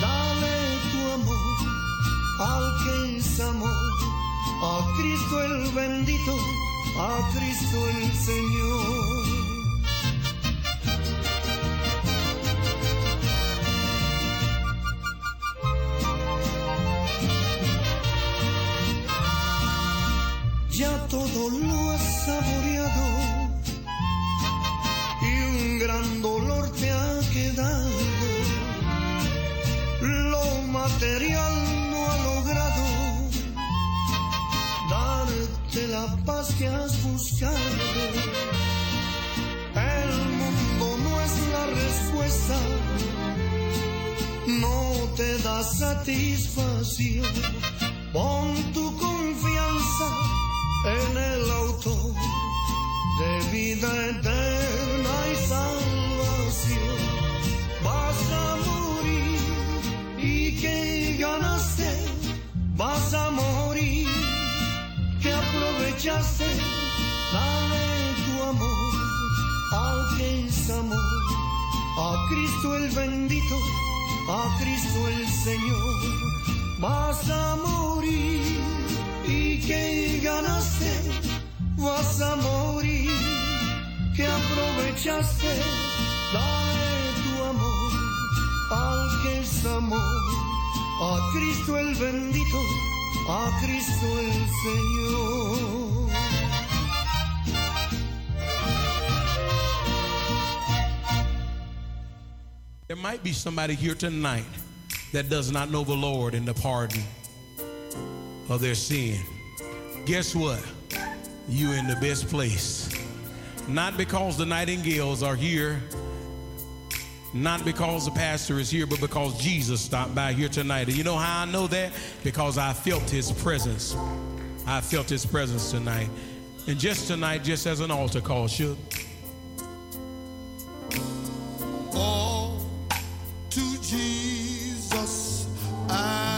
dale tu amor al que es amor, a Cristo el bendito, a Cristo el Señor. Ya todo lo has saboreado paz que has buscado. El mundo no es la respuesta, no te da satisfacción. Pon tu confianza en el autor de vida eterna y salvación. Vas a morir y que ganaste, vas a morir, aprovechaste, dale tu amor al que es amor, a Cristo el bendito, a Cristo el Señor, vas a morir y que ganaste, vas a morir, que aprovechaste, dale tu amor al que es amor, a Cristo el bendito, a Cristo el Señor. There might be somebody here tonight that does not know the Lord and the pardon of their sin. Guess what? You in the best place. Not because the nightingales are here, not because the pastor is here, but because Jesus stopped by here tonight. And you know how I know that? Because I felt his presence. I felt his presence tonight. And just tonight, just as an altar call should. All I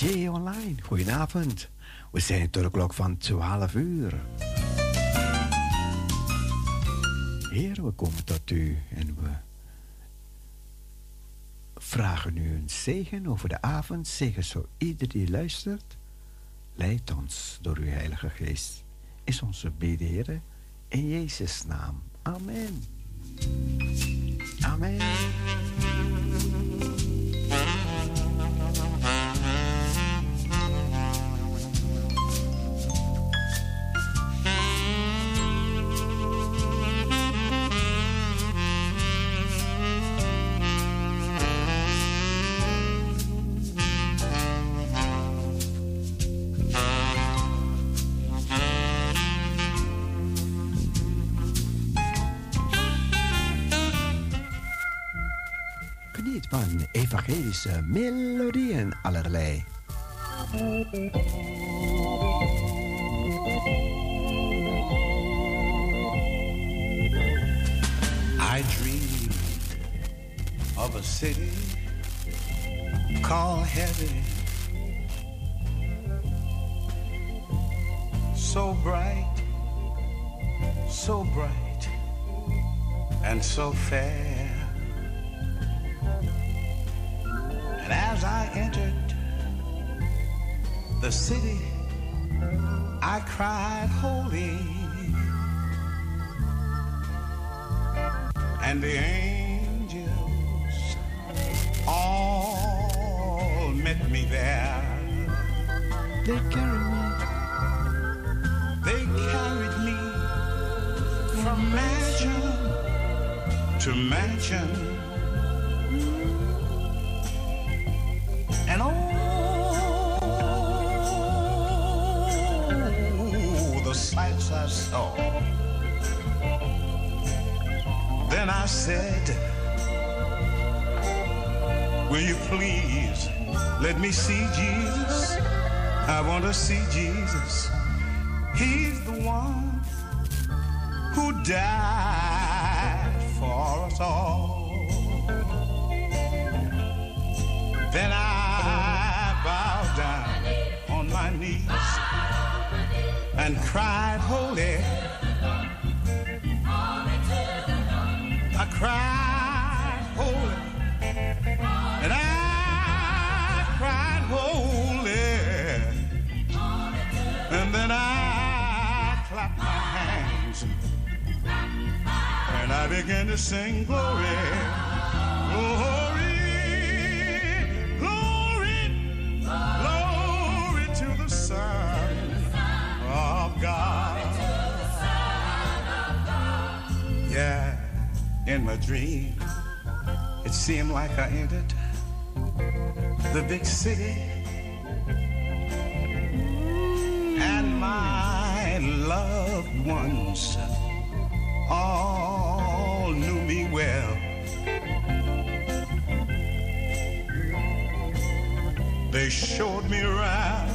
DJ Online, goedenavond. We zijn tot de klok van 12 uur. Heer, we komen tot u en we vragen u een zegen over de avond. Zegen zo ieder die luistert. Leid ons door uw Heilige Geest. Is onze bede, In Jezus' naam. Amen. Amen. Evangelische eh, melodieën allerlei. I dream of a city called heaven. So bright, so bright, and so fair. As I entered the city, I cried, Holy. And the angels all met me there. They carried me. They carried me from mansion to mansion I saw. Then I said, Will you please let me see Jesus? I want to see Jesus. He's the one who died for us all. Then I and cried, Holy. I cried, Holy. And I cried, Holy. And then I clapped my hands and I began to sing glory. Glory. In my dream. It seemed like I entered the big city. And my loved ones all knew me well. They showed me around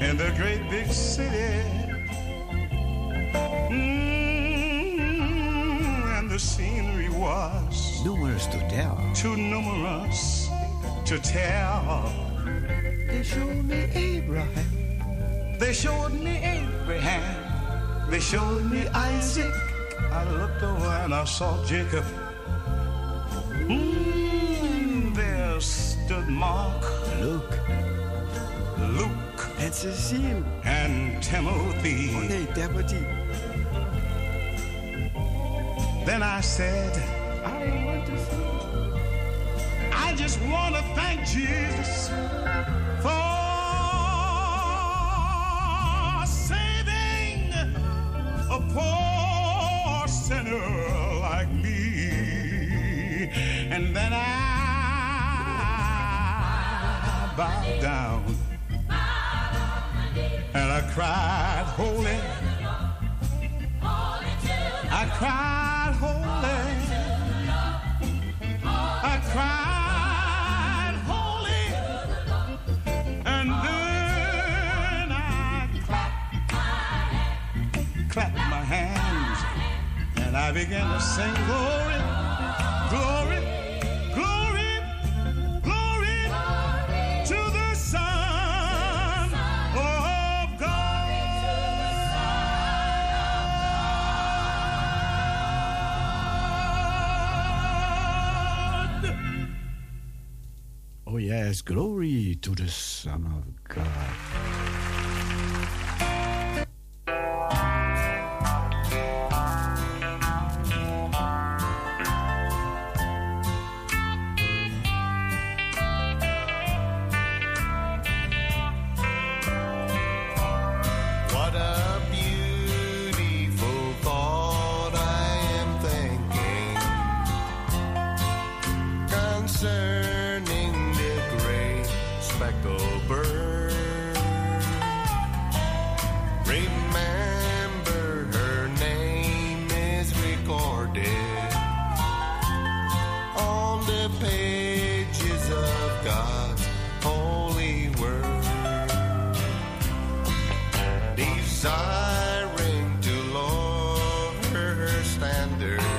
in the great big city. The scenery was numerous to tell. Too numerous to tell. They showed me Abraham. They showed me Abraham. They showed me Isaac. I looked over and I saw Jacob. Mm, there stood Mark, Luke, Luke, and Cecile, and Timothy. Nee, Timothy. Then I said, I want to say, I just want to thank Jesus for saving a poor sinner like me. And then I bowed down and I cried, Holy. I cried I began to sing glory, glory. Glory, glory to the sun of God. Oh yes, glory to the Son of. there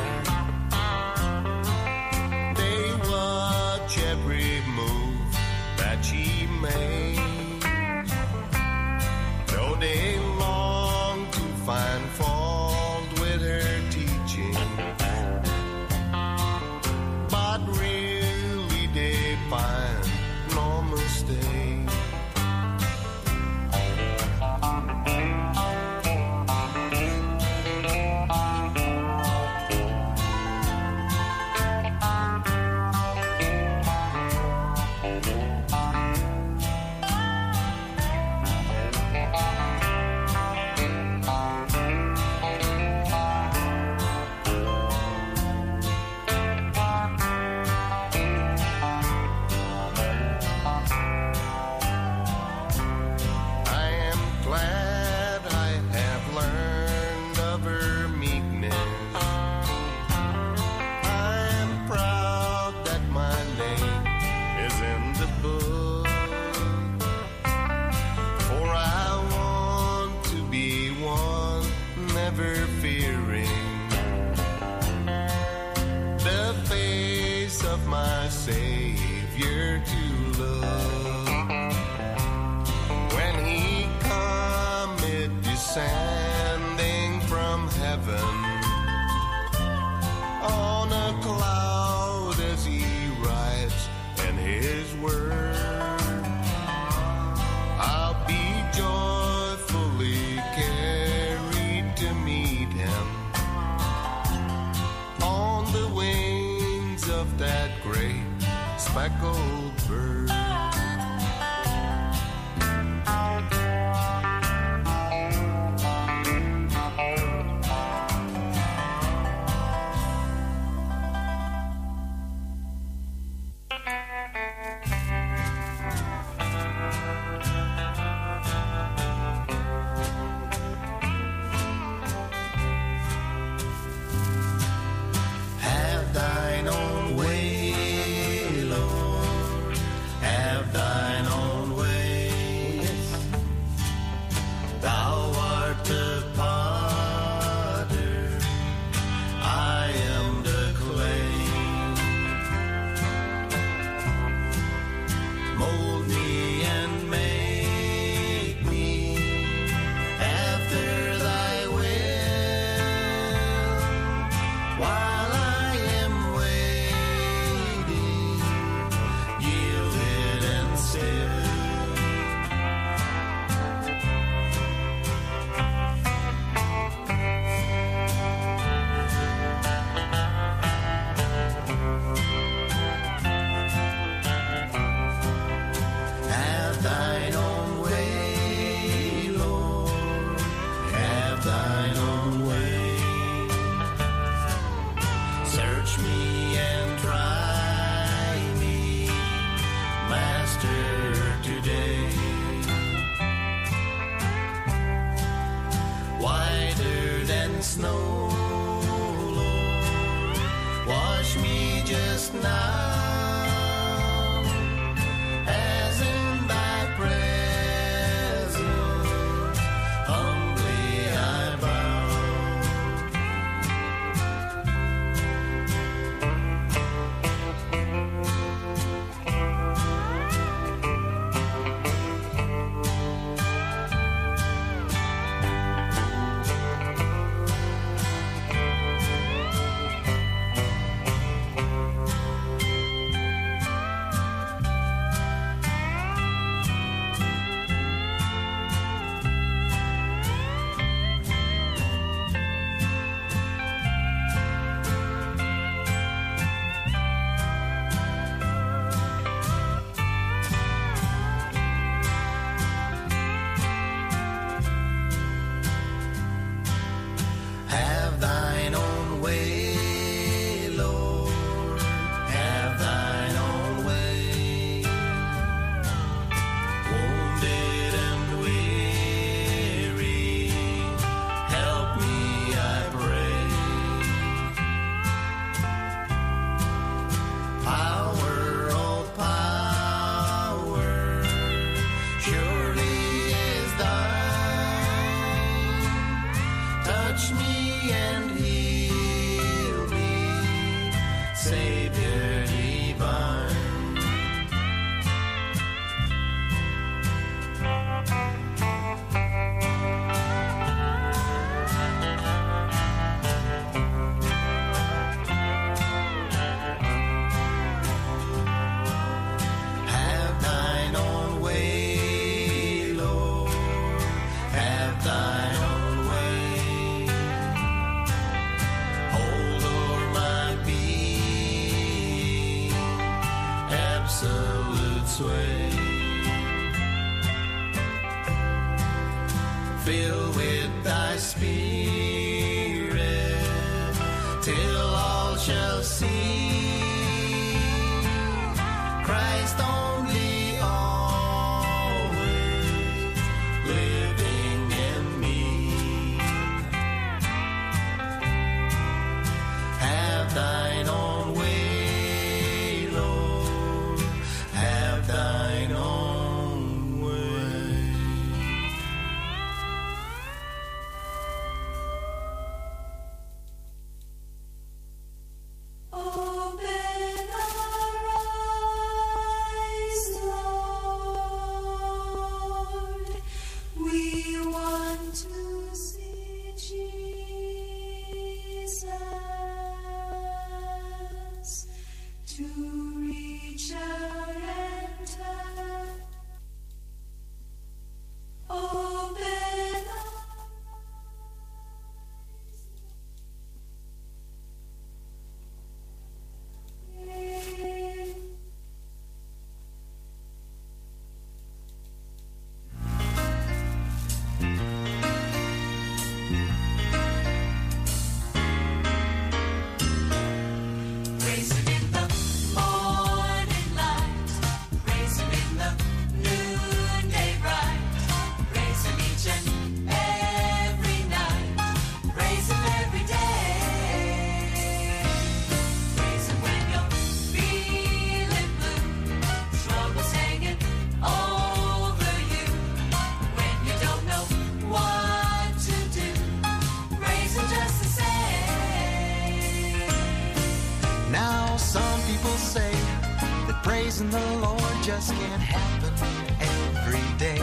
praising the Lord just can't happen every day.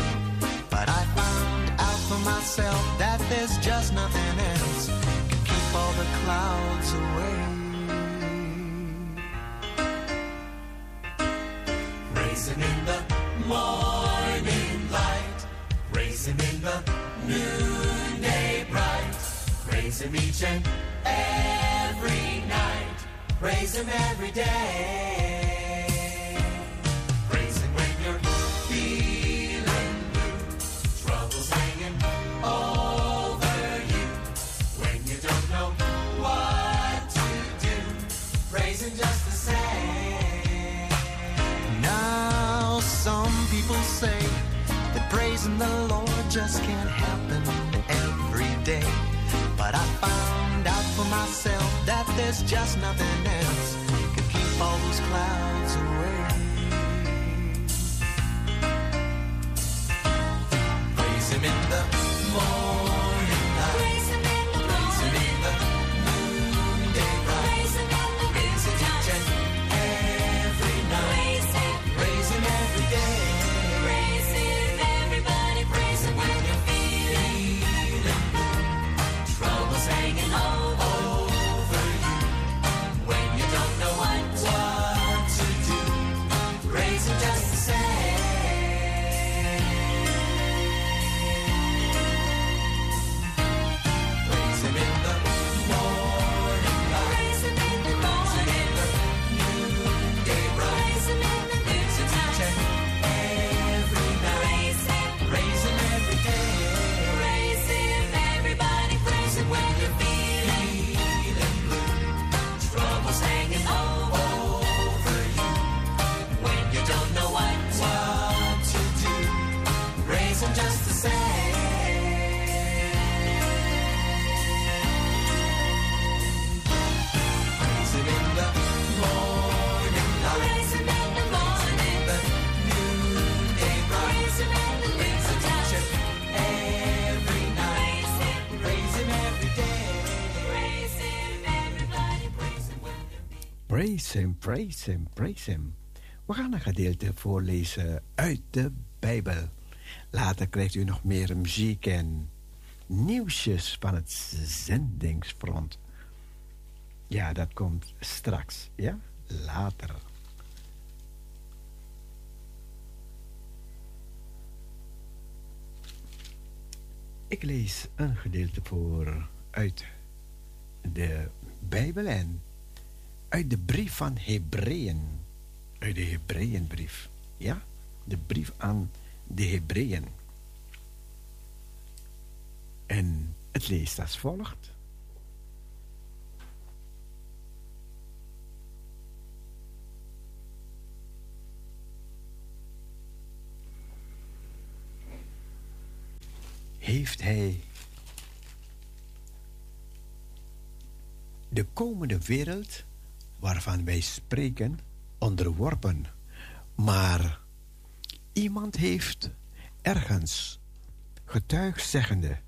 But I found out for myself that there's just nothing else can keep all the clouds away. Him in the morning light, Him in the noonday bright, Him each and every night, Him every day. Praising the Lord just can't happen every day. But I found out for myself that there's just nothing else can keep all those clouds away. Praise Him, praise Him. We gaan een gedeelte voorlezen uit de Bijbel. Later krijgt u nog meer muziek en nieuwsjes van het zendingsfront. Ja, dat komt straks, ja? Later. Ik lees een gedeelte voor uit de Bijbel en uit de brief van Hebreeën. Uit de Hebreeënbrief. Ja, de brief aan de Hebreeën. En het leest als volgt. Heeft hij de komende wereld waarvan wij spreken onderworpen. Maar iemand heeft ergens getuigd zeggende: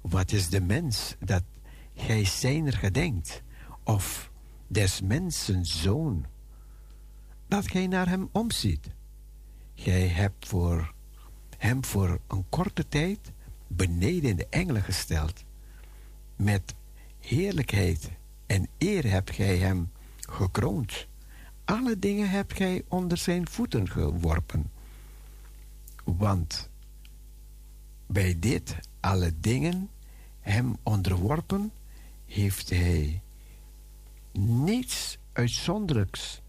Wat is de mens dat gij zijner gedenkt? Of des mensen zoon dat gij naar hem omziet? Gij hebt voor hem voor een korte tijd beneden de engelen gesteld. Met heerlijkheid en eer hebt gij hem gekroond. Alle dingen hebt gij onder zijn voeten geworpen. Want bij dit alle dingen hem onderworpen, heeft hij niets uitzonderlijks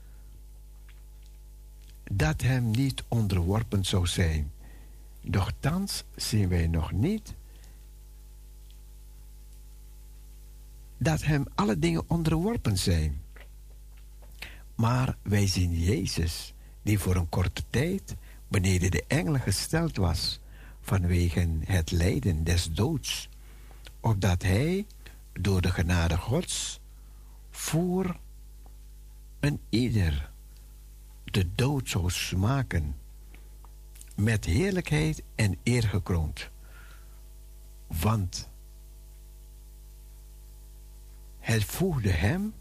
dat hem niet onderworpen zou zijn. Doch thans zien wij nog niet dat hem alle dingen onderworpen zijn. Maar wij zien Jezus, die voor een korte tijd beneden de engelen gesteld was, vanwege het lijden des doods, opdat hij door de genade Gods voor een ieder de dood zou smaken, met heerlijkheid en eer gekroond. Want het voegde hem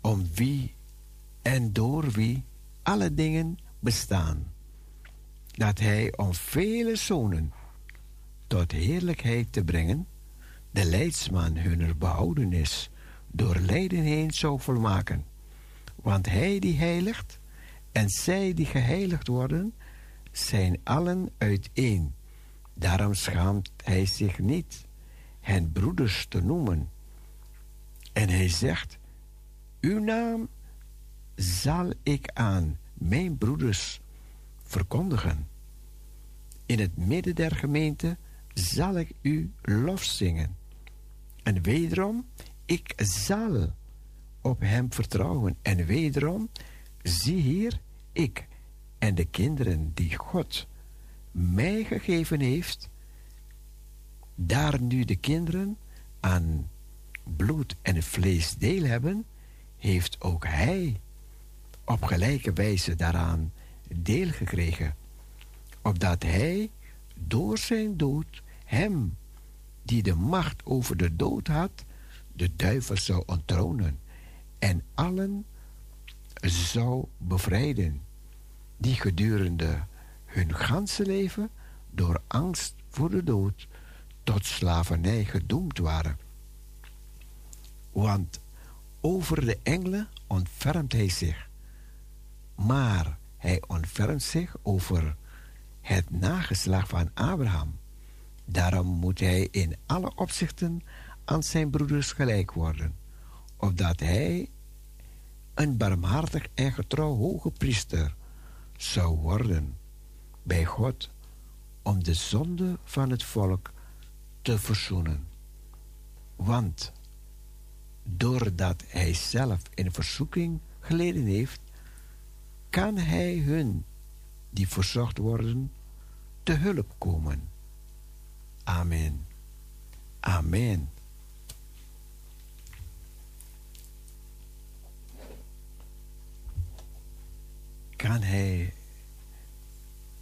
om wie en door wie alle dingen bestaan. Dat hij om vele zonen tot heerlijkheid te brengen, de leidsman hunner behoudenis door lijden heen zou volmaken. Want hij die heiligt en zij die geheiligd worden, zijn allen uiteen. Daarom schaamt hij zich niet hen broeders te noemen. En hij zegt, uw naam zal ik aan mijn broeders verkondigen. In het midden der gemeente zal ik u lof zingen. En wederom, ik zal op hem vertrouwen. En wederom, zie hier, ik en de kinderen die God mij gegeven heeft, daar nu de kinderen aan bloed en vlees deel hebben, heeft ook hij op gelijke wijze daaraan deel gekregen, opdat hij door zijn dood hem, die de macht over de dood had, de duivel zou onttronen en allen zou bevrijden, die gedurende hun ganse leven door angst voor de dood tot slavernij gedoemd waren. Want over de engelen ontfermt hij zich, maar hij ontfermt zich over het nageslag van Abraham. Daarom moet hij in alle opzichten aan zijn broeders gelijk worden, opdat hij een barmhartig en getrouw hoge priester zou worden bij God om de zonde van het volk te verzoenen. Want doordat hij zelf in verzoeking geleden heeft, kan hij hun die verzocht worden te hulp komen. Amen. Amen. Kan hij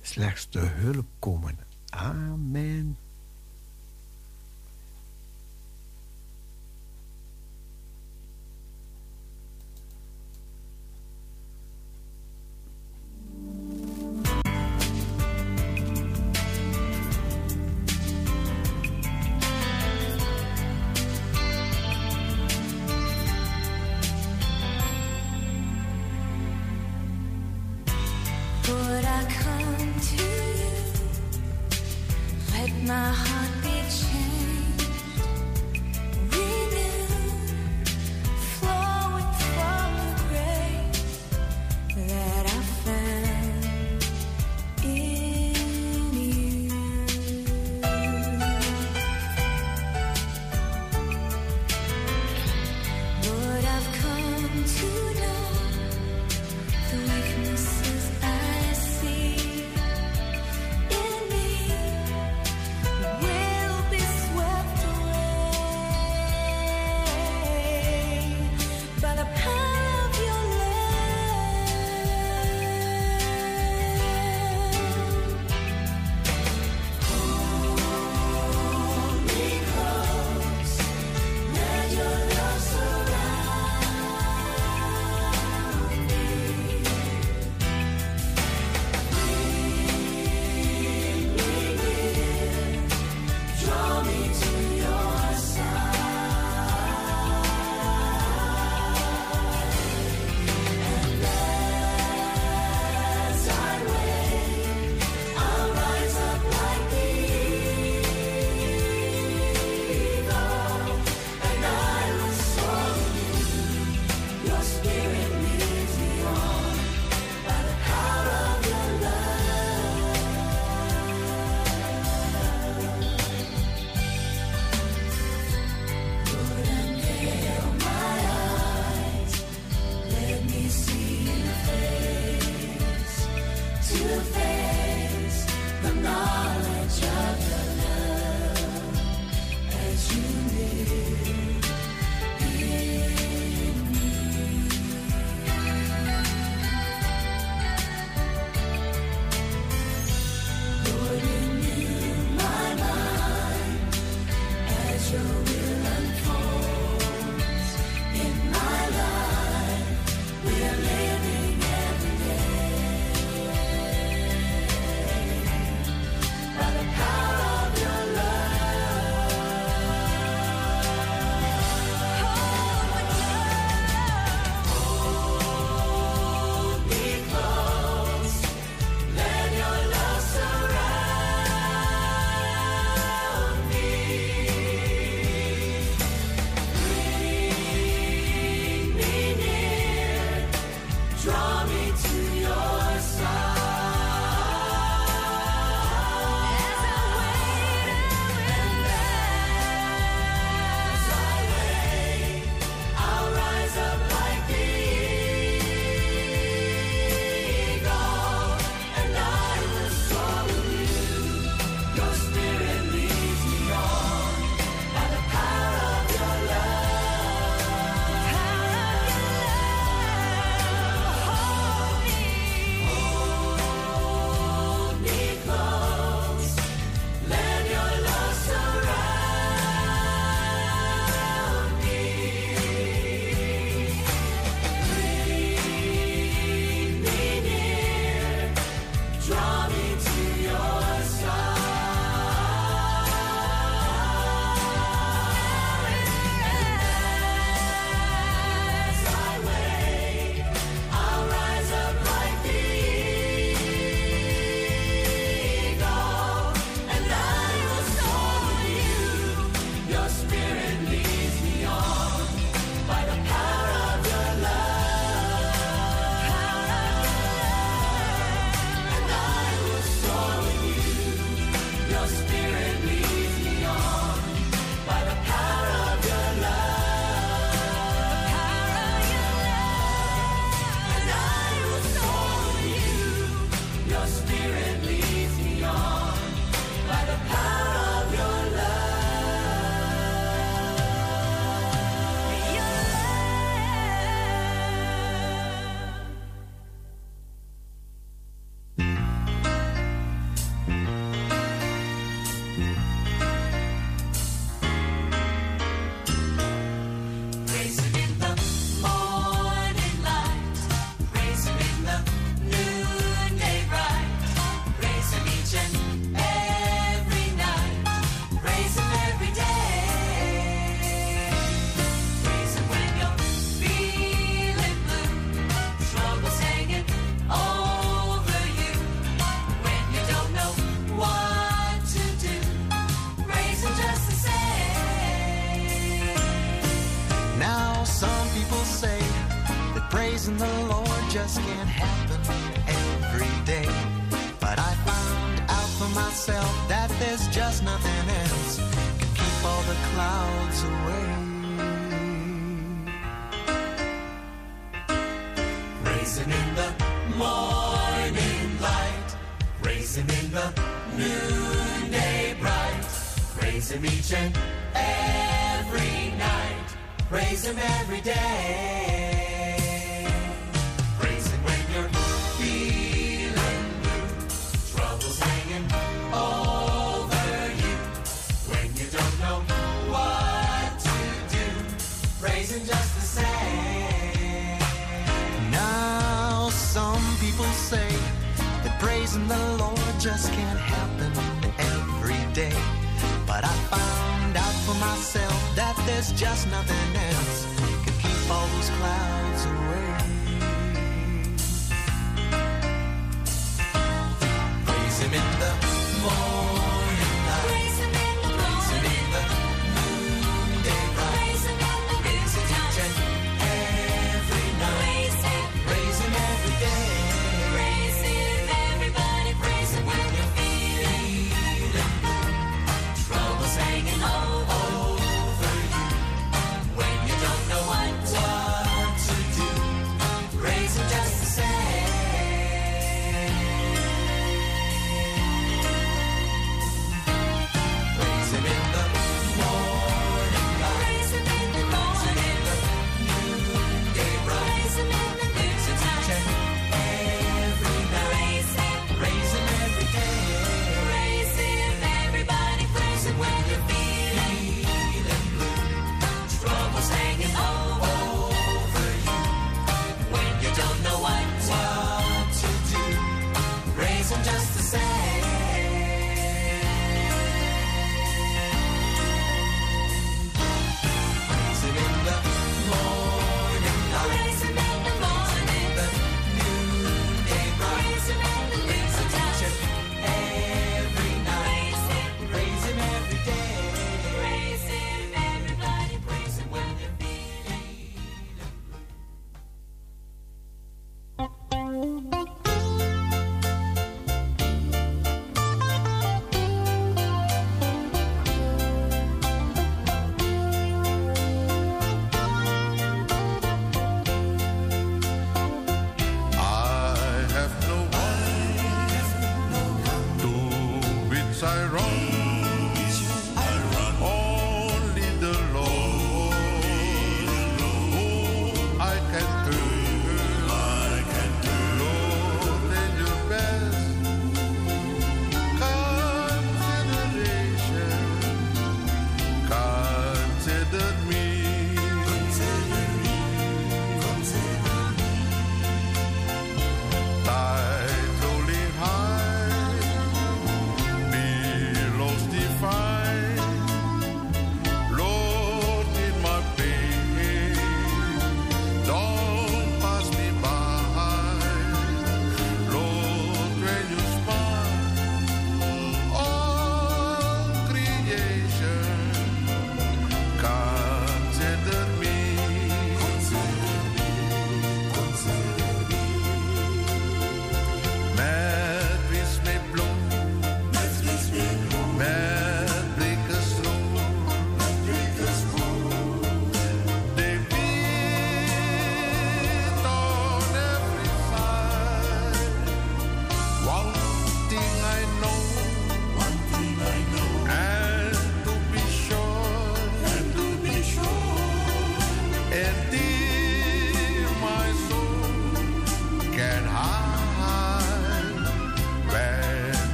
slechts te hulp komen. Amen.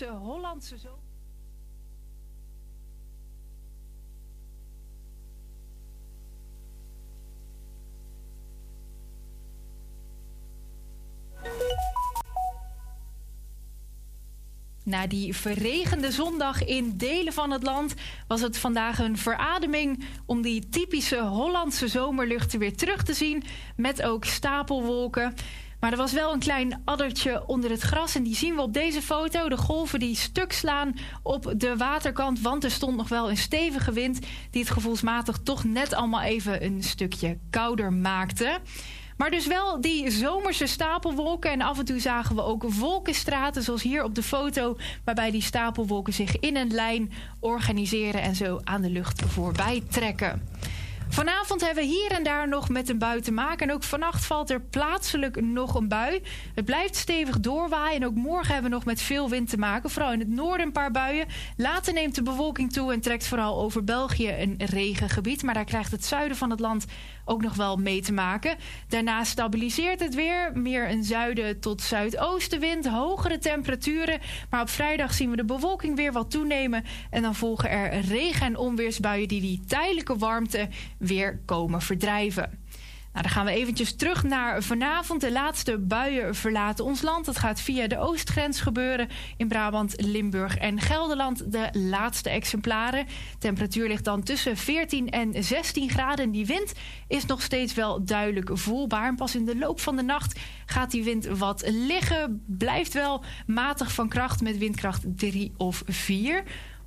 Hollandse zomer. Na die verregende zondag in delen van het land was het vandaag een verademing om die typische Hollandse zomerlucht weer terug te zien. Met ook stapelwolken. Maar er was wel een klein addertje onder het gras. En die zien we op deze foto. De golven die stuk slaan op de waterkant. Want er stond nog wel een stevige wind. Die het gevoelsmatig toch net allemaal even een stukje kouder maakte. Maar dus wel die zomerse stapelwolken. En af en toe zagen we ook wolkenstraten, zoals hier op de foto. Waarbij die stapelwolken zich in een lijn organiseren en zo aan de lucht voorbij trekken. Vanavond hebben we hier en daar nog met een bui te maken. En ook vannacht valt er plaatselijk nog een bui. Het blijft stevig doorwaaien. En ook morgen hebben we nog met veel wind te maken. Vooral in het noorden een paar buien. Later neemt de bewolking toe en trekt vooral over België een regengebied. Maar daar krijgt het zuiden van het land ook nog wel mee te maken. Daarna stabiliseert het weer. Meer een zuiden tot zuidoostenwind. Hogere temperaturen. Maar op vrijdag zien we de bewolking weer wat toenemen. En dan volgen er regen- en onweersbuien die die tijdelijke warmte weer komen verdrijven. Nou, dan gaan we eventjes terug naar vanavond. De laatste buien verlaten ons land. Dat gaat via de oostgrens gebeuren in Brabant, Limburg en Gelderland. De laatste exemplaren. Temperatuur ligt dan tussen 14 en 16 graden. En die wind is nog steeds wel duidelijk voelbaar. Pas in de loop van de nacht gaat die wind wat liggen. Blijft wel matig van kracht met windkracht 3 of 4.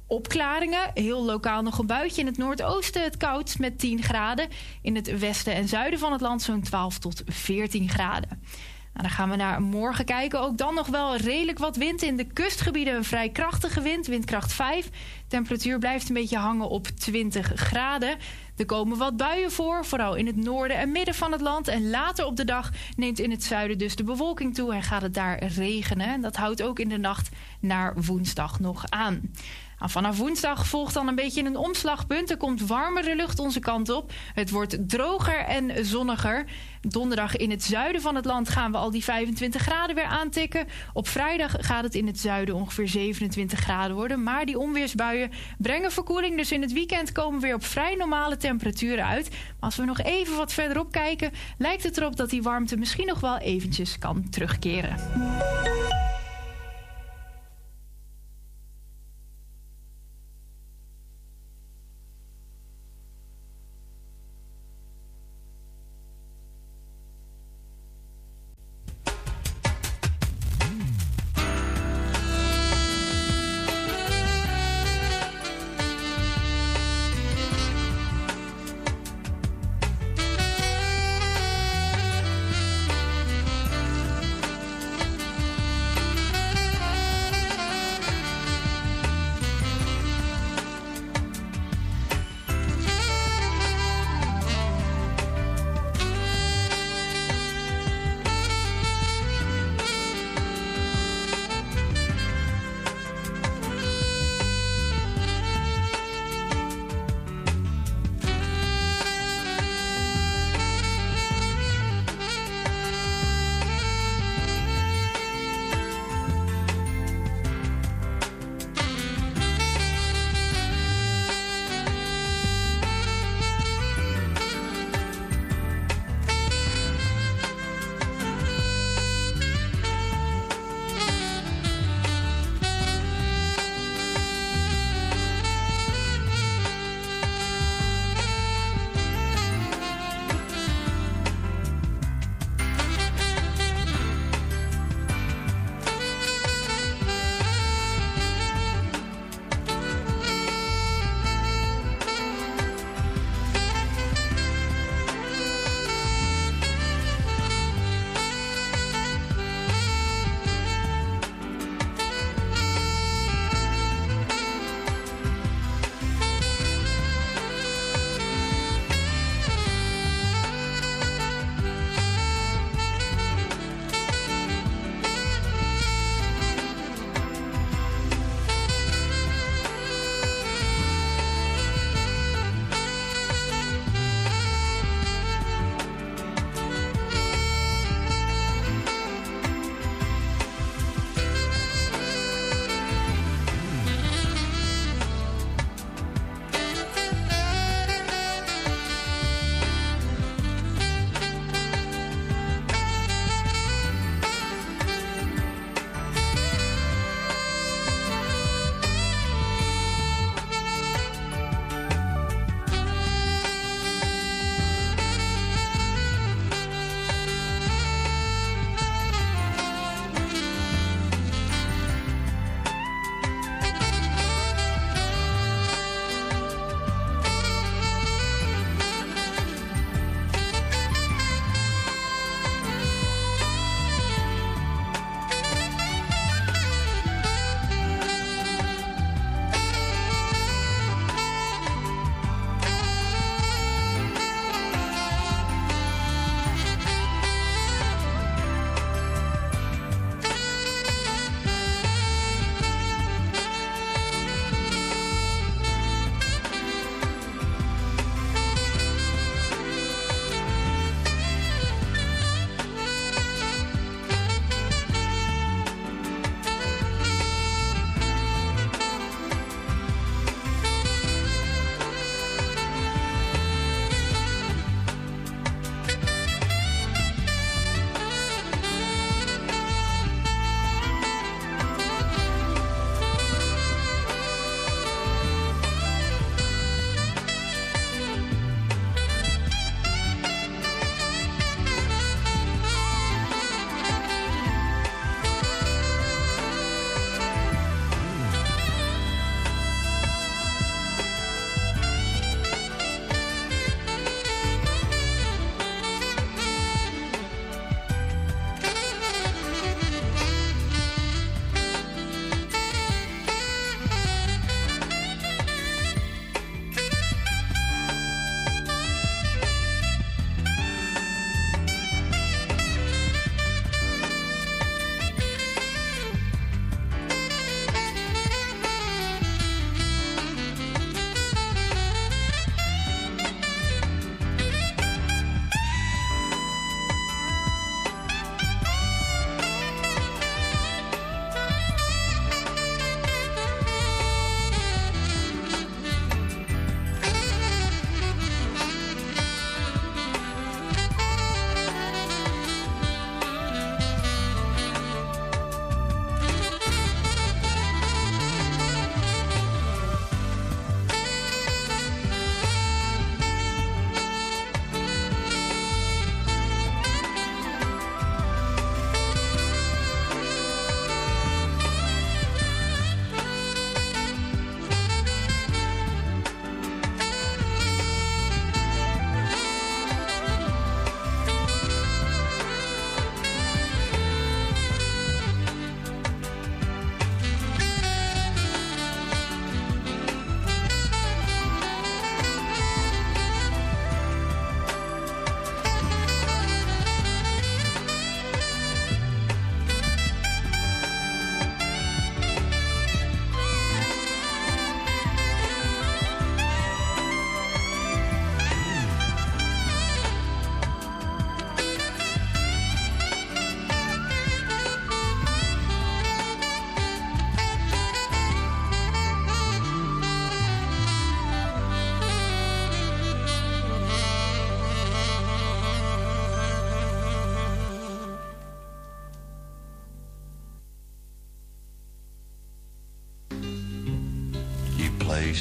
Opklaringen, heel lokaal nog een buitje. In het noordoosten het koudst met 10 graden. In het westen en zuiden van het land zo'n 12 tot 14 graden. Nou, dan gaan we naar morgen kijken. Ook dan nog wel redelijk wat wind. In de kustgebieden een vrij krachtige wind, windkracht 5. Temperatuur blijft een beetje hangen op 20 graden. Er komen wat buien voor, vooral in het noorden en midden van het land. En later op de dag neemt in het zuiden dus de bewolking toe en gaat het daar regenen. En dat houdt ook in de nacht naar woensdag nog aan. Nou, vanaf woensdag volgt dan een beetje een omslagpunt. Er komt warmere lucht onze kant op. Het wordt droger en zonniger. Donderdag in het zuiden van het land gaan we al die 25 graden weer aantikken. Op vrijdag gaat het in het zuiden ongeveer 27 graden worden. Maar die onweersbuien brengen verkoeling. Dus in het weekend komen we weer op vrij normale temperaturen uit. Maar als we nog even wat verderop kijken, lijkt het erop dat die warmte misschien nog wel eventjes kan terugkeren.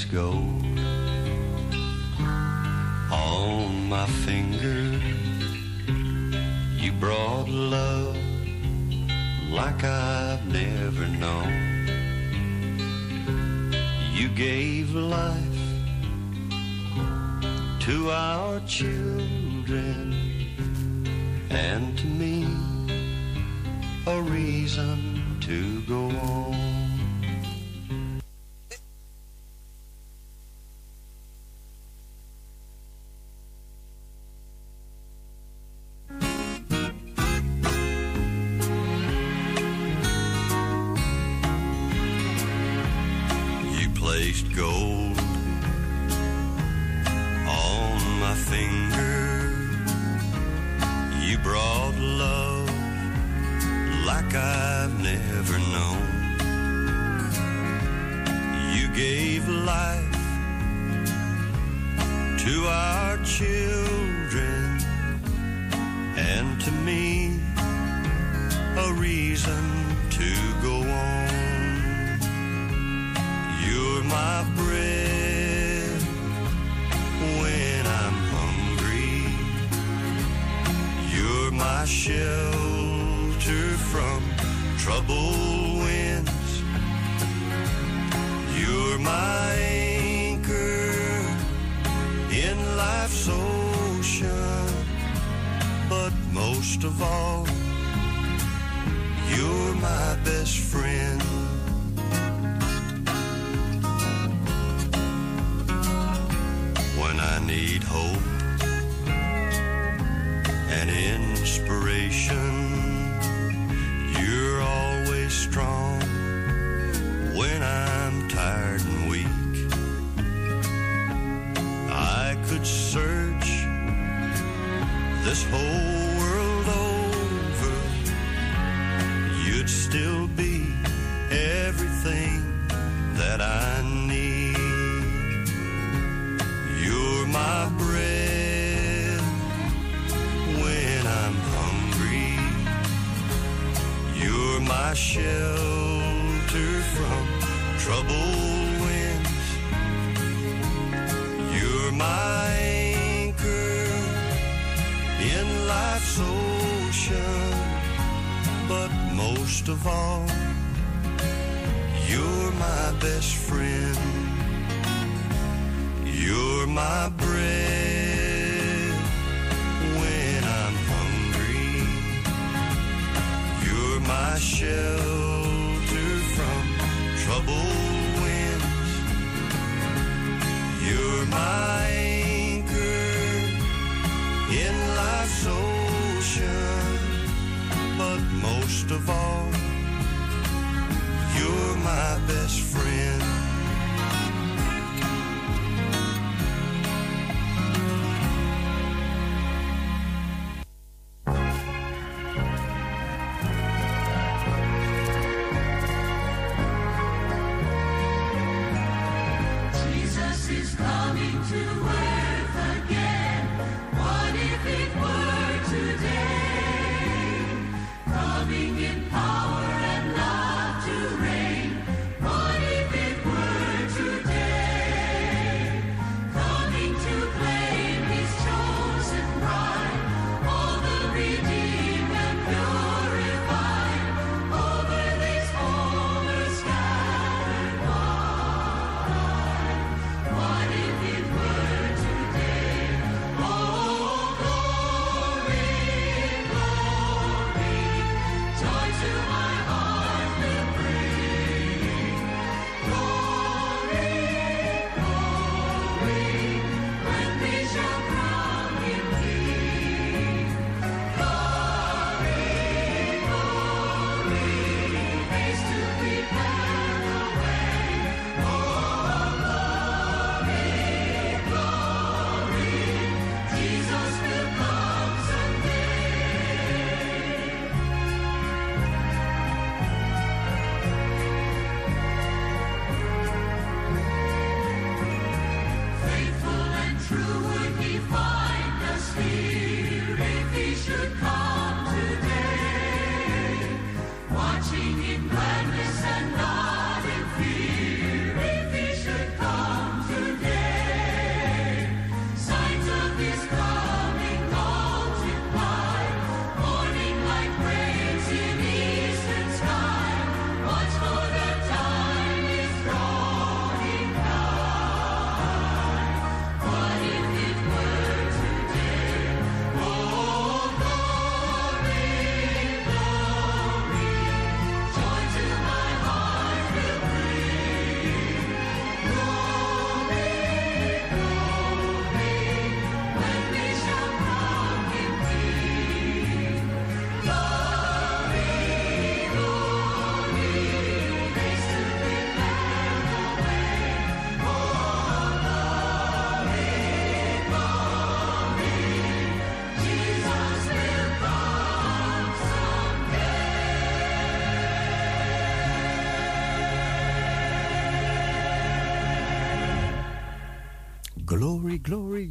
gold on my finger. You brought love like I've never known. You gave life to our children and to me a reason to go on.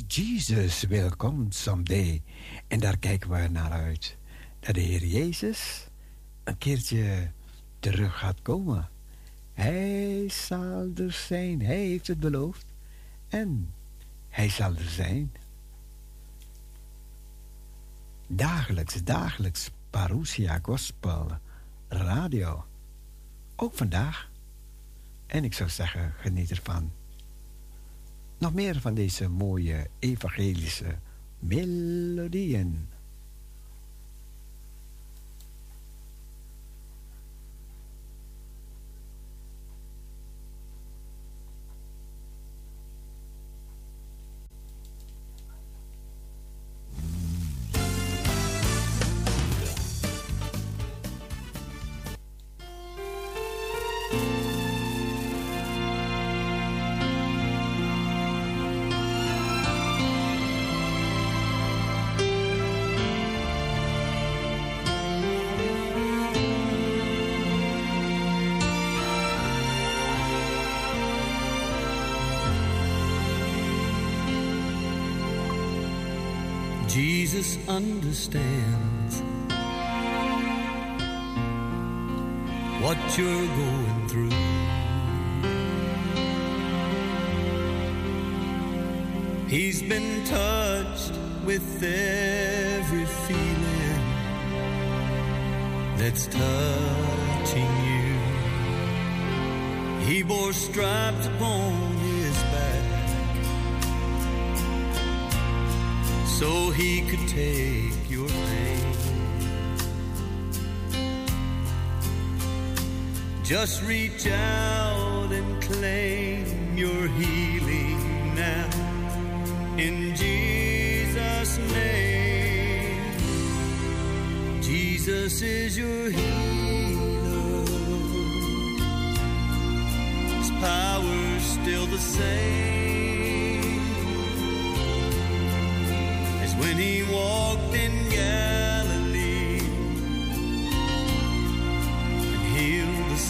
Jesus will come someday. En daar kijken we naar uit. Dat de Heer Jezus een keertje terug gaat komen. Hij zal er zijn. Hij heeft het beloofd. En hij zal er zijn. Dagelijks, dagelijks. Parousia Gospel Radio. Ook vandaag. En ik zou zeggen, geniet ervan. Nog meer van deze mooie evangelische melodieën. Understands what you're going through. He's been touched with every feeling that's touching you. He bore stripes upon so he could take your pain. Just reach out and claim your healing now in Jesus' name. Jesus is your healer. His power's still the same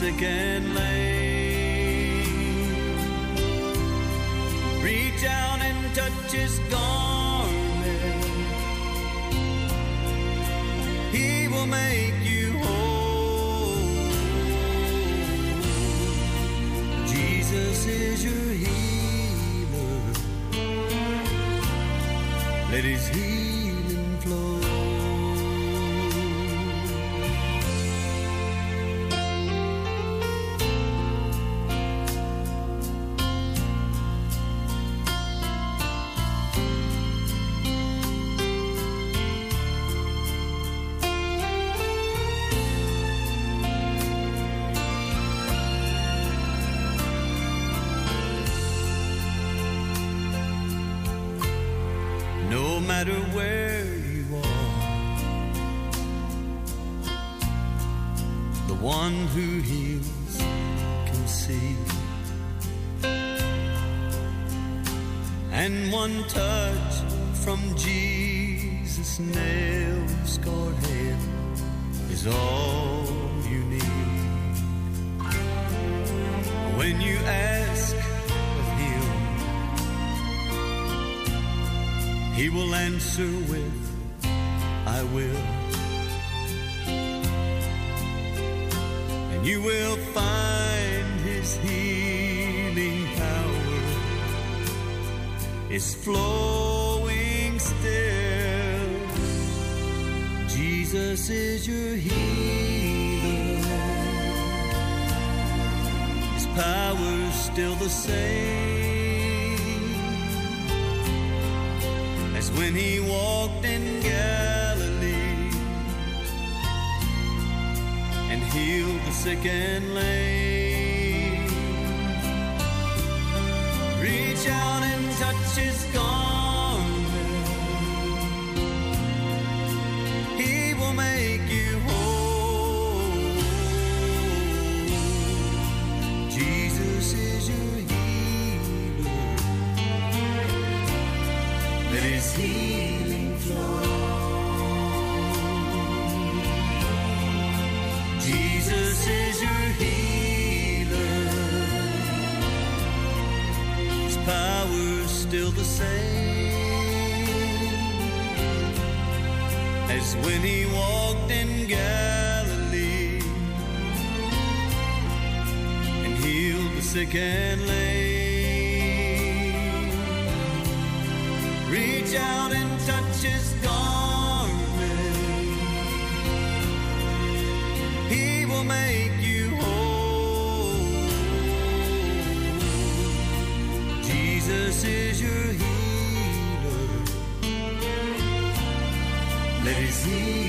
sick and lame. Reach out and touch his garment. He will make you whole. Jesus is your healer. Let his healing power's still the same as when he walked in Galilee and healed the sick and lame. Reach out and touch his. Still the same as when he walked in Galilee and healed the sick and lame. Reach out and touch his garment. He will make you whole. Jesus is see.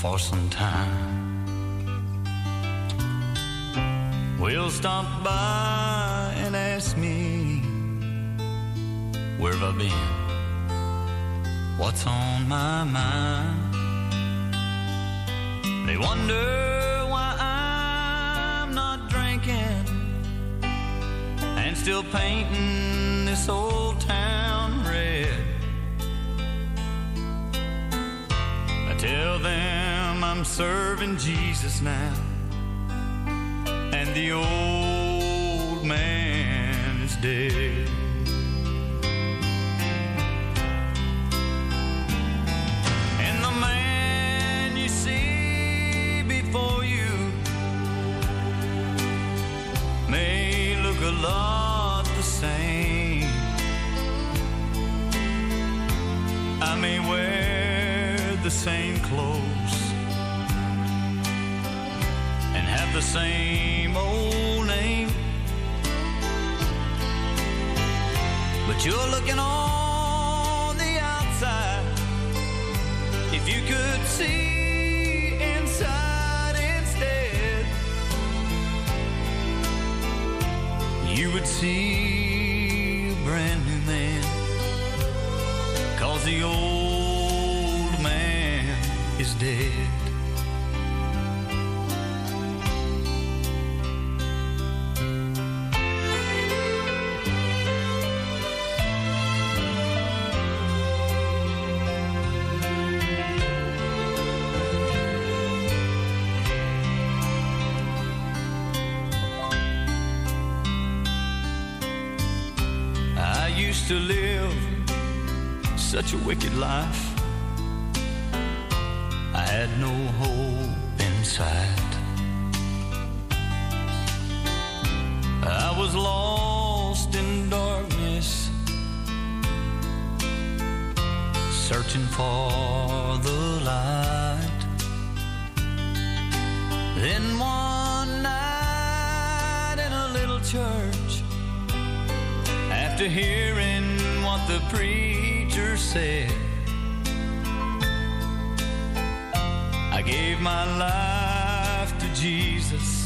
For some time. Will stop by and ask me where have I been, what's on my mind. They wonder why I'm not drinking and still painting this old town I'm serving Jesus now, and the old man is dead. The same old name. But you're looking on the outside. If you could see inside instead, you would see a brand new man. Cause the old man is dead. Such a wicked life. I had no hope inside. I was lost in darkness, searching for the light. Then one night in a little church, after hearing what the preacher said, I gave my life to Jesus,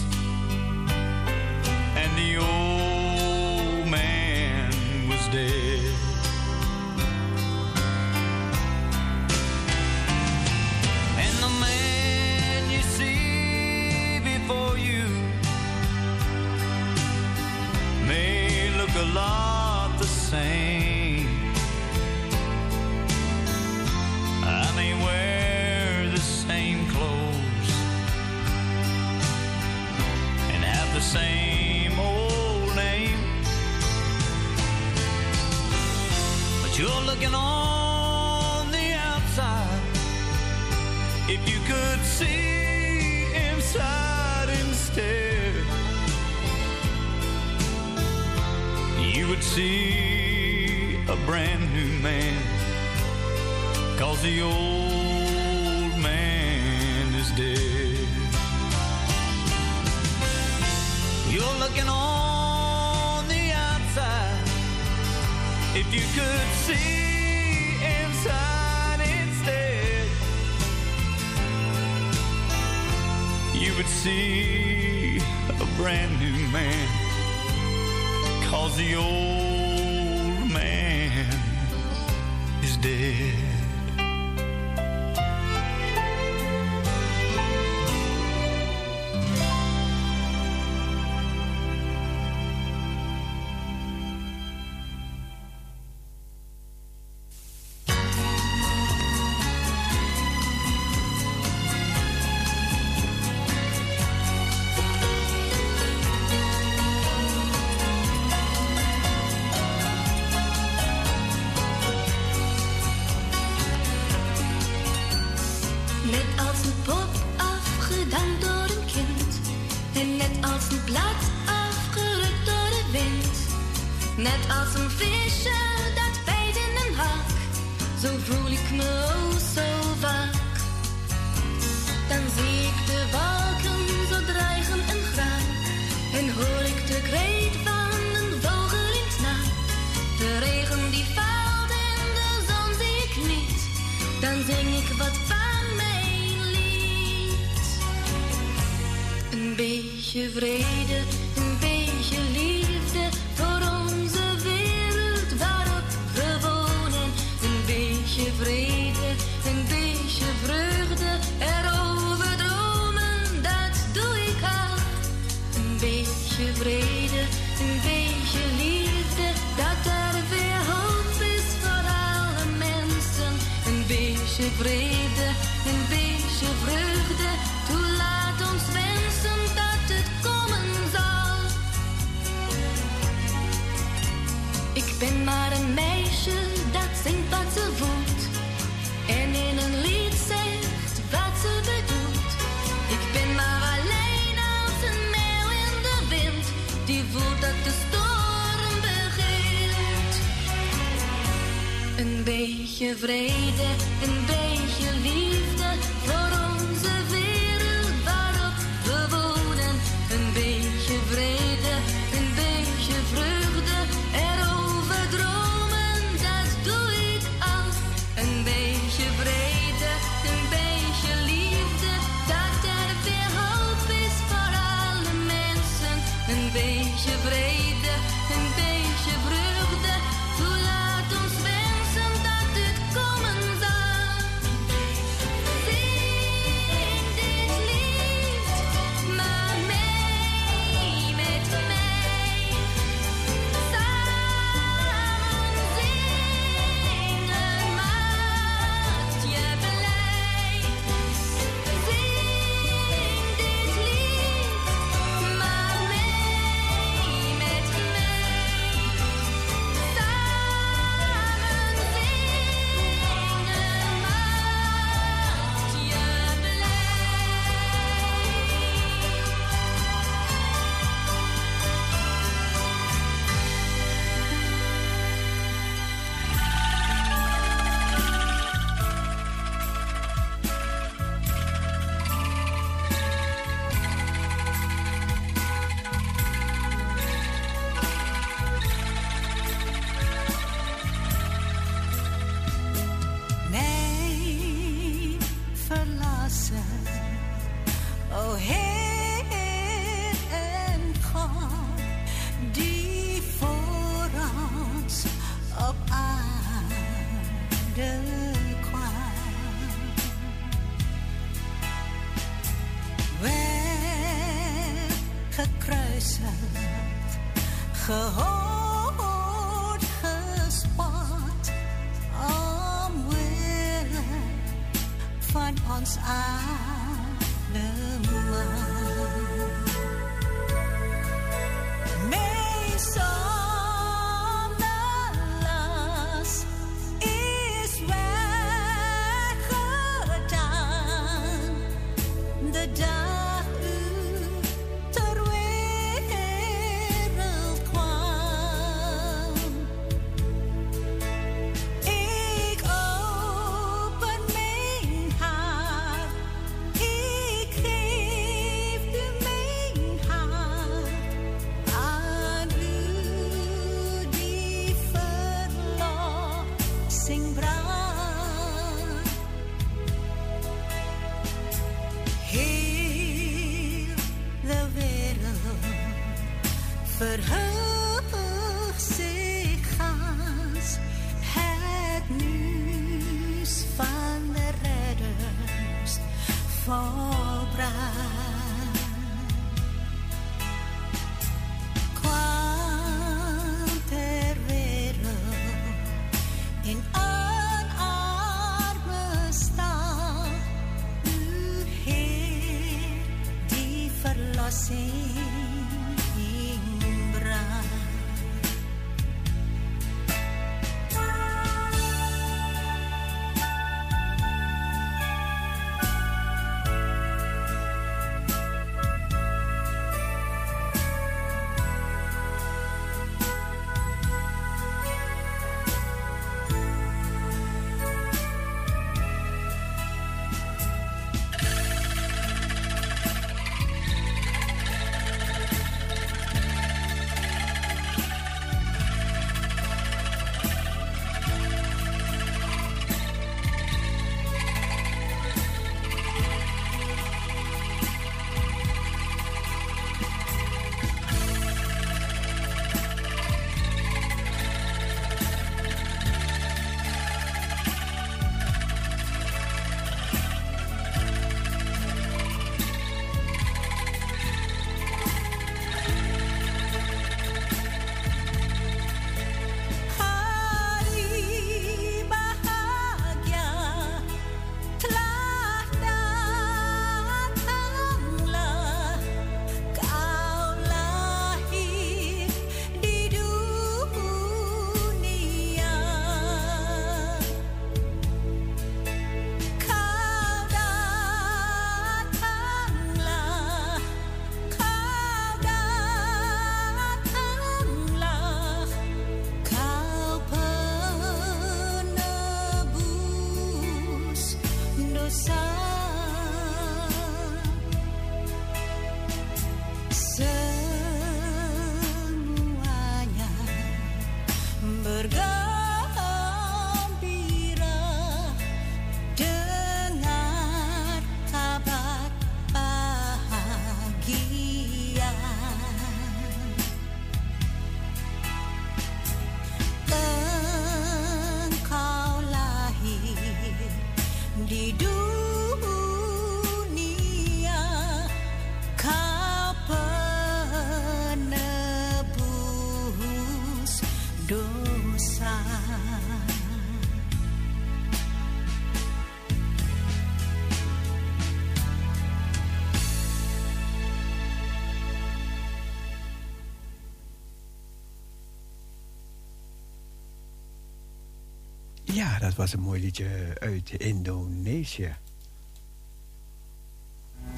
dat was een mooi liedje uit Indonesië.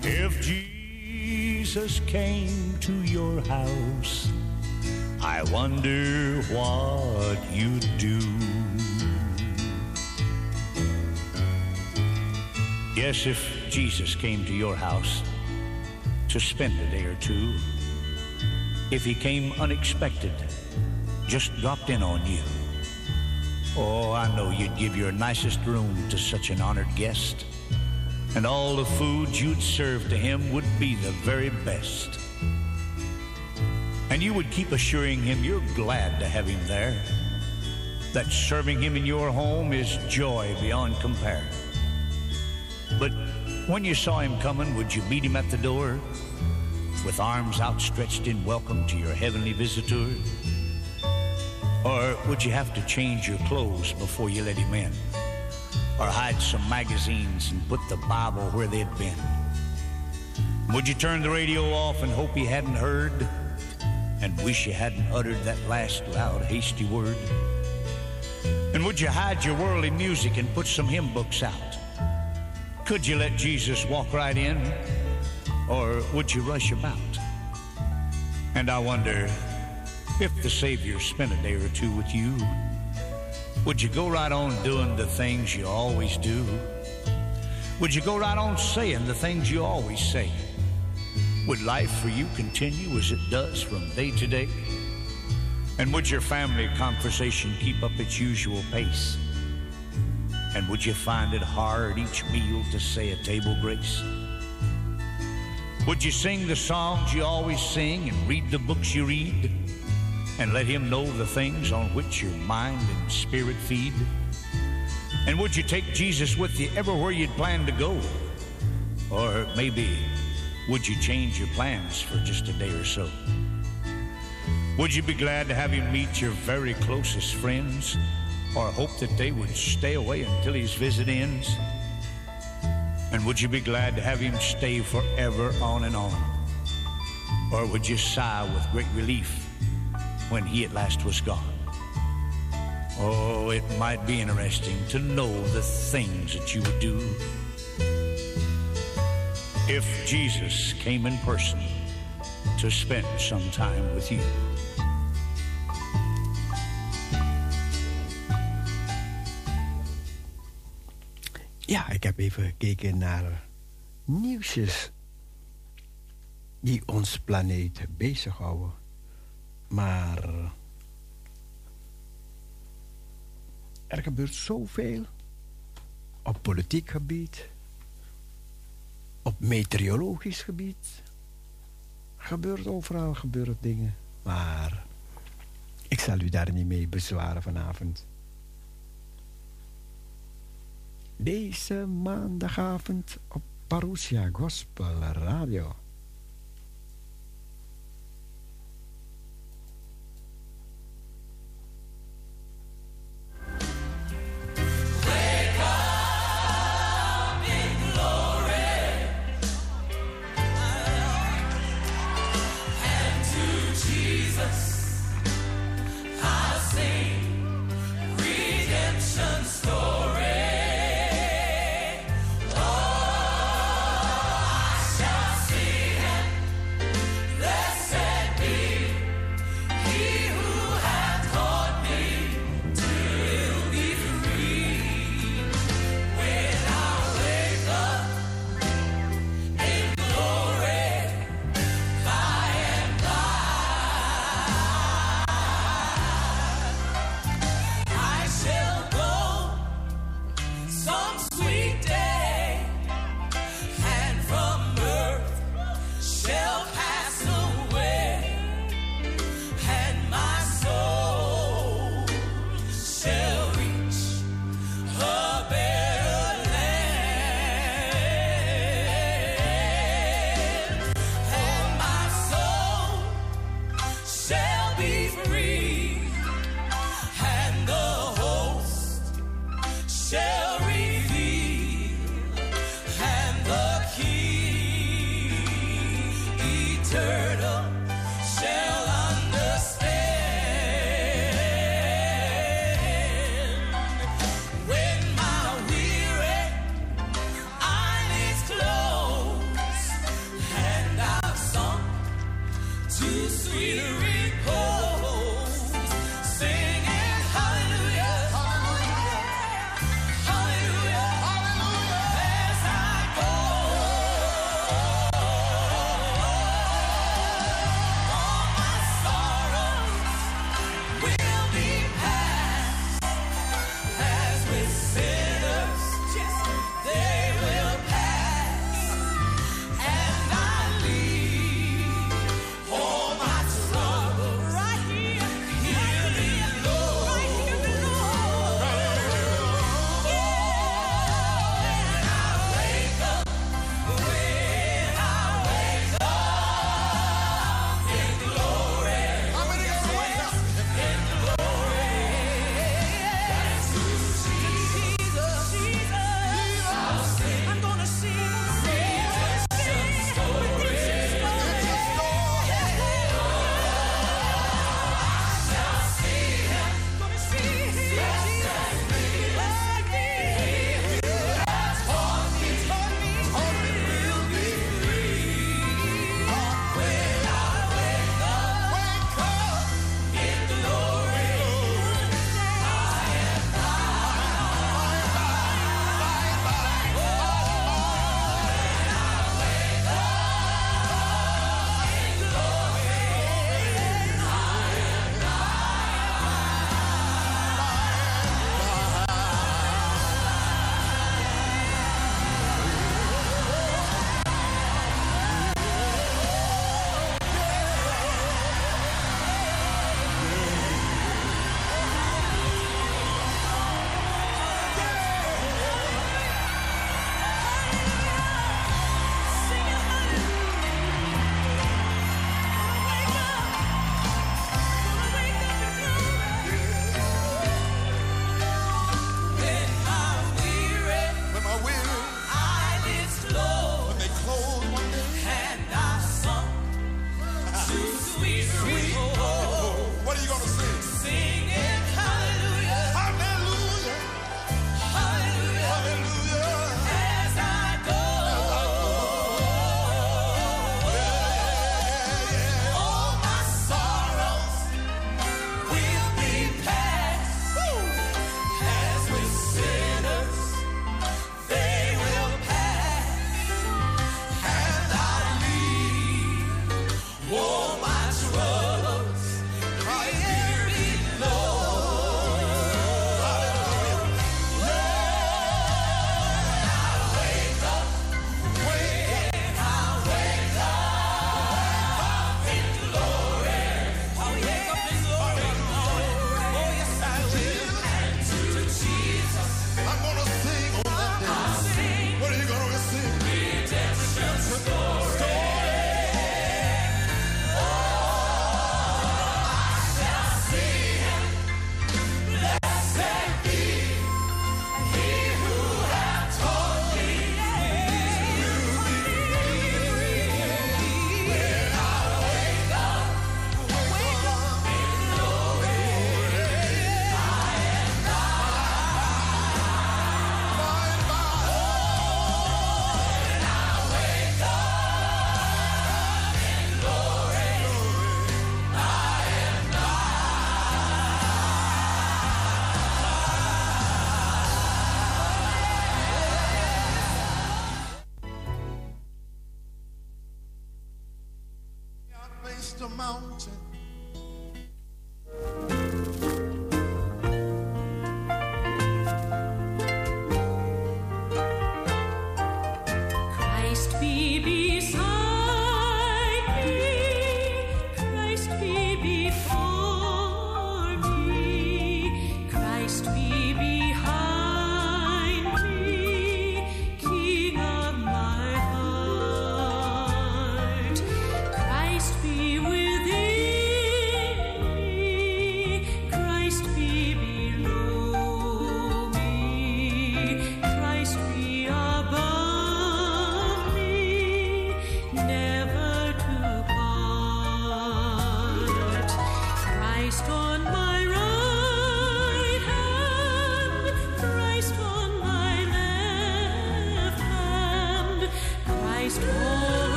If Jesus came to your house, I wonder what you'd do. Yes, if Jesus came to your house to spend a day or two, if he came unexpected, just dropped in on you. Oh, I know you'd give your nicest room to such an honored guest and all the food you'd serve to him would be the very best. And you would keep assuring him you're glad to have him there, that serving him in your home is joy beyond compare. But when you saw him coming, would you meet him at the door with arms outstretched in welcome to your heavenly visitor? Or would you have to change your clothes before you let him in? or hide some magazines and put the Bible where they'd been? Would you turn the radio off and hope he hadn't heard and wish you hadn't uttered that last loud, hasty word? And would you hide your worldly music and put some hymn books out? Could you let Jesus walk right in or would you rush about? And I wonder if the Savior spent a day or two with you. Would you go right on doing the things you always do? Would you go right on saying the things you always say? Would life for you continue as it does from day to day? And would your family conversation keep up its usual pace? And would you find it hard each meal to say a table grace? Would you sing the songs you always sing and read the books you read? And let Him know the things on which your mind and spirit feed? And would you take Jesus with you everywhere you'd plan to go? Or maybe would you change your plans for just a day or so? Would you be glad to have him meet your very closest friends? Or hope that they would stay away until his visit ends? And would you be glad to have him stay forever on and on? Or would you sigh with great relief when he at last was gone? Oh, it might be interesting to know the things that you would do if Jesus came in person to spend some time with you. Ja, ik heb even gekeken naar nieuwsjes die ons planeet bezighouden. Maar er gebeurt zoveel op politiek gebied, op meteorologisch gebied. Gebeurt overal gebeuren dingen. Maar ik zal u daar niet mee bezwaren vanavond. Deze maandagavond op Parousia Gospel Radio.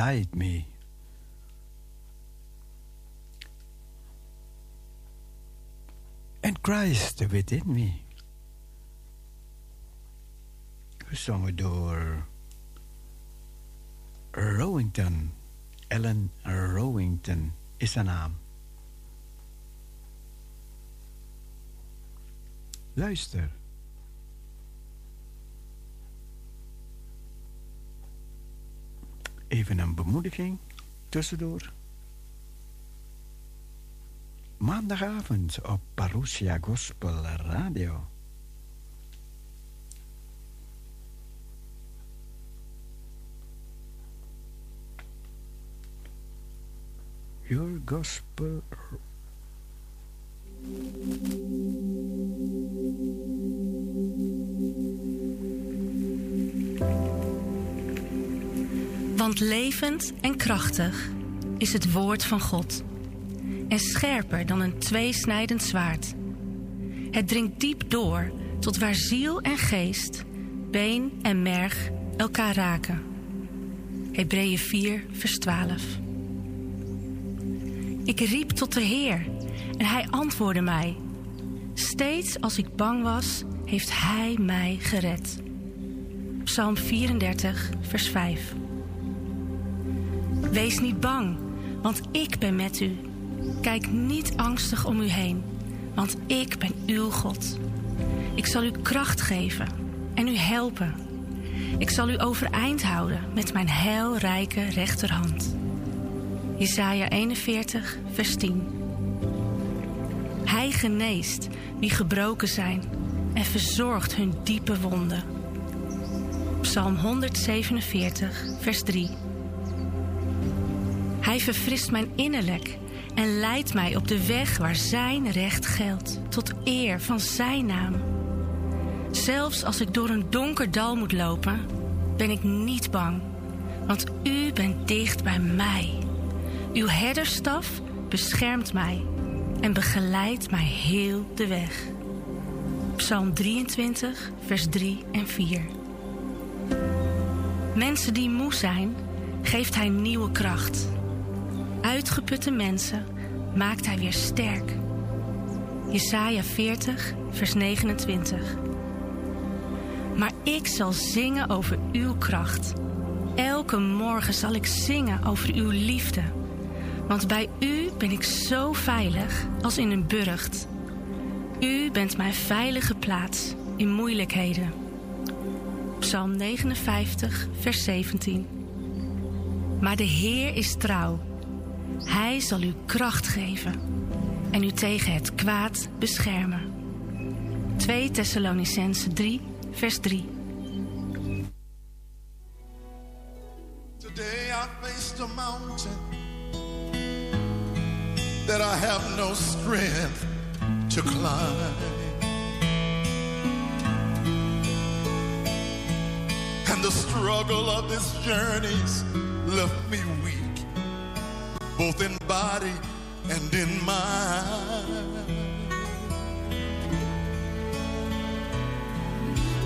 Beside me. And Christ within me. Gezongen door Rowington. Ellen Rowington is haar naam. Luister. Even een bemoediging tussendoor. Maandagavond op Parousia Gospel Radio. Your gospel. Want levend en krachtig is het woord van God. En scherper dan een tweesnijdend zwaard. Het dringt diep door tot waar ziel en geest, been en merg elkaar raken. Hebreeën 4, vers 12. Ik riep tot de Heer en hij antwoordde mij. Steeds als ik bang was, heeft hij mij gered. Psalm 34, vers 5. Wees niet bang, want ik ben met u. Kijk niet angstig om u heen, want ik ben uw God. Ik zal u kracht geven en u helpen. Ik zal u overeind houden met mijn heilrijke rechterhand. Jesaja 41, vers 10. Hij geneest wie gebroken zijn en verzorgt hun diepe wonden. Psalm 147, vers 3. Hij verfrist mijn innerlijk en leidt mij op de weg waar zijn recht geldt, tot eer van zijn naam. Zelfs als ik door een donker dal moet lopen, ben ik niet bang. Want u bent dicht bij mij. Uw herderstaf beschermt mij en begeleidt mij heel de weg. Psalm 23, vers 3 en 4. Mensen die moe zijn, geeft hij nieuwe kracht. Uitgeputte mensen maakt hij weer sterk. Jesaja 40, vers 29. Maar ik zal zingen over uw kracht. Elke morgen zal ik zingen over uw liefde. Want bij u ben ik zo veilig als in een burcht. U bent mijn veilige plaats in moeilijkheden. Psalm 59, vers 17. Maar de Heer is trouw. Hij zal u kracht geven en u tegen het kwaad beschermen. 2 Thessalonicense 3, vers 3. Today I faced a mountain that I have no strength to climb. And the struggle of this journey's left me weak, both in body and in mind.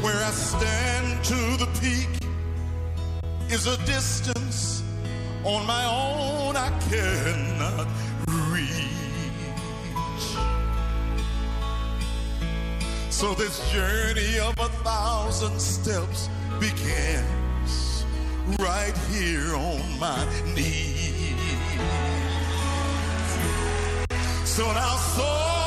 Where I stand to the peak is a distance on my own I cannot reach. So this journey of a thousand steps begins right here on my knees. profissional sou.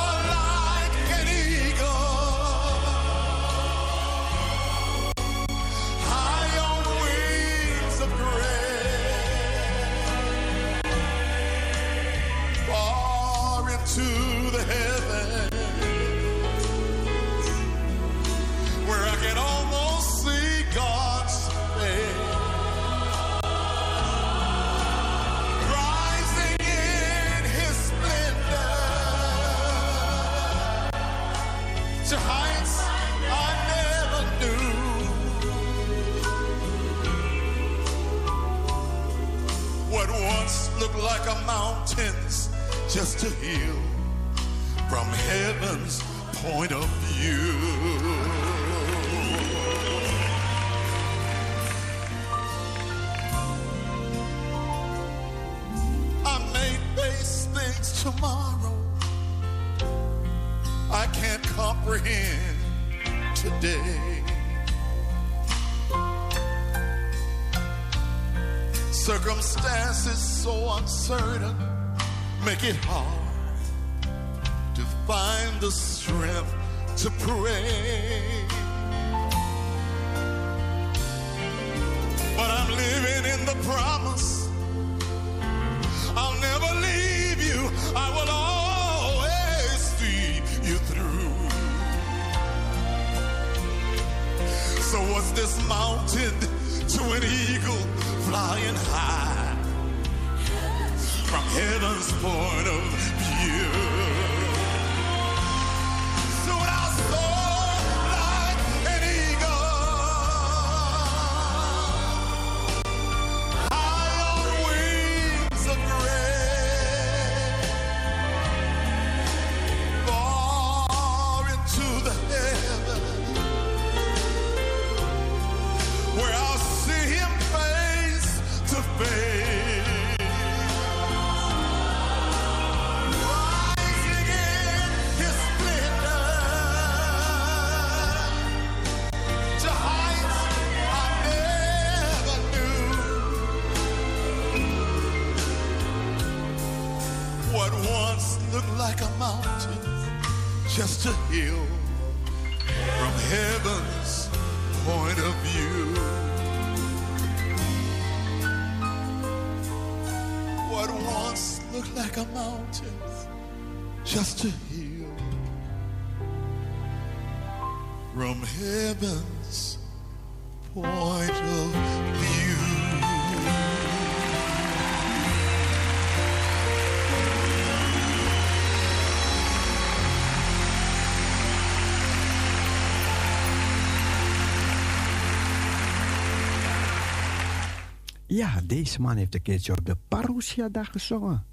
Ja, deze man heeft een keertje op de Parousia-dag gezongen.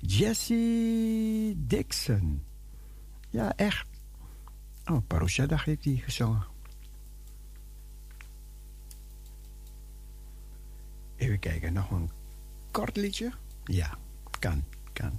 Jesse Dixon. Ja, echt. Oh, Parousia-dag heeft hij gezongen. Even kijken, nog een kort liedje? Ja, kan, kan.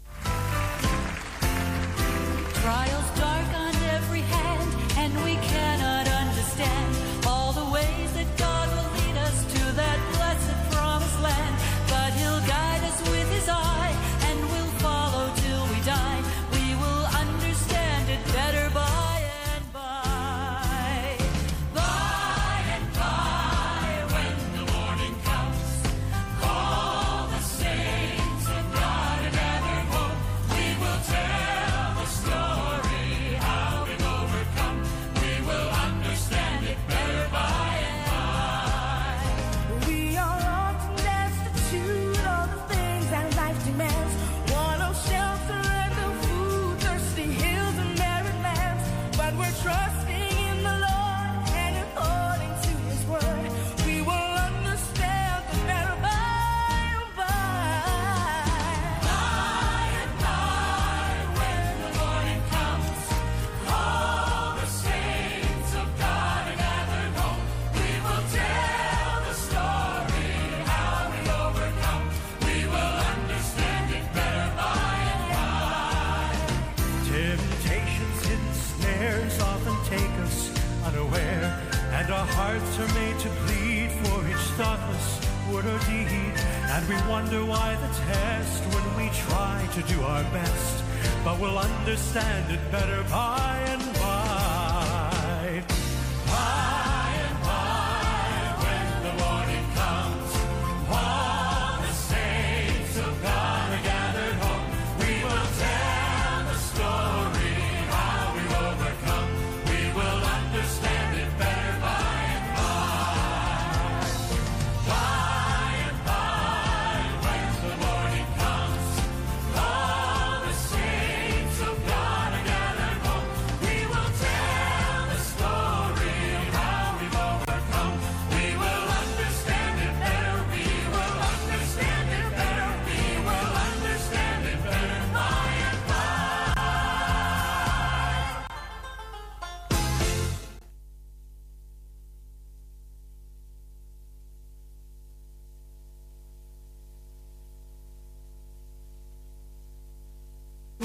we wonder why the test when we try to do our best, but we'll understand it better by and by.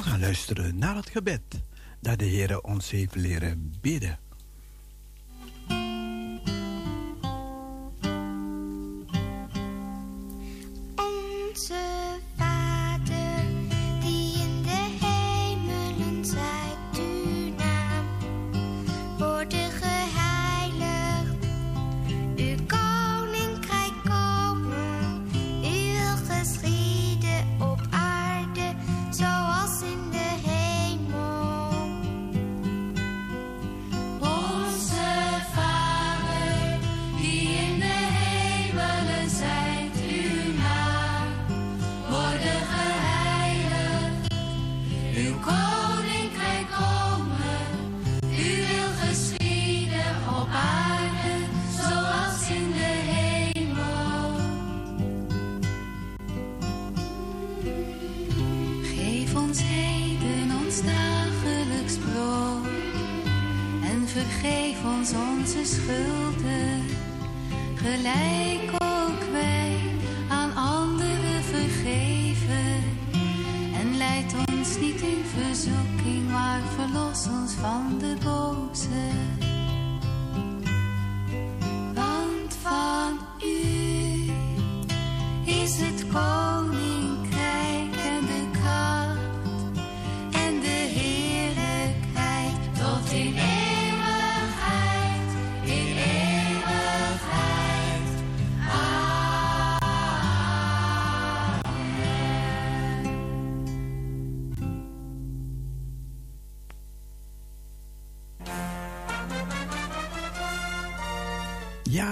We gaan luisteren naar het gebed dat de Heer ons heeft leren bidden.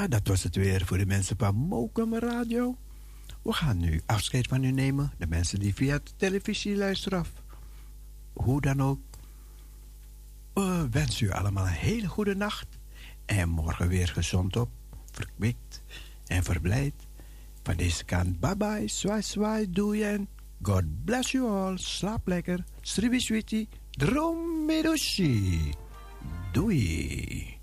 dat was het weer voor de mensen van Mokum Radio. We gaan nu afscheid van u nemen. De mensen die via de televisie luisteren af, hoe dan ook. We wensen u allemaal een hele goede nacht. En morgen weer gezond op, verkwikt en verblijd. Van deze kant bye bye, swai swai, doei en God bless you all. Slaap lekker, sribi switi. Doei.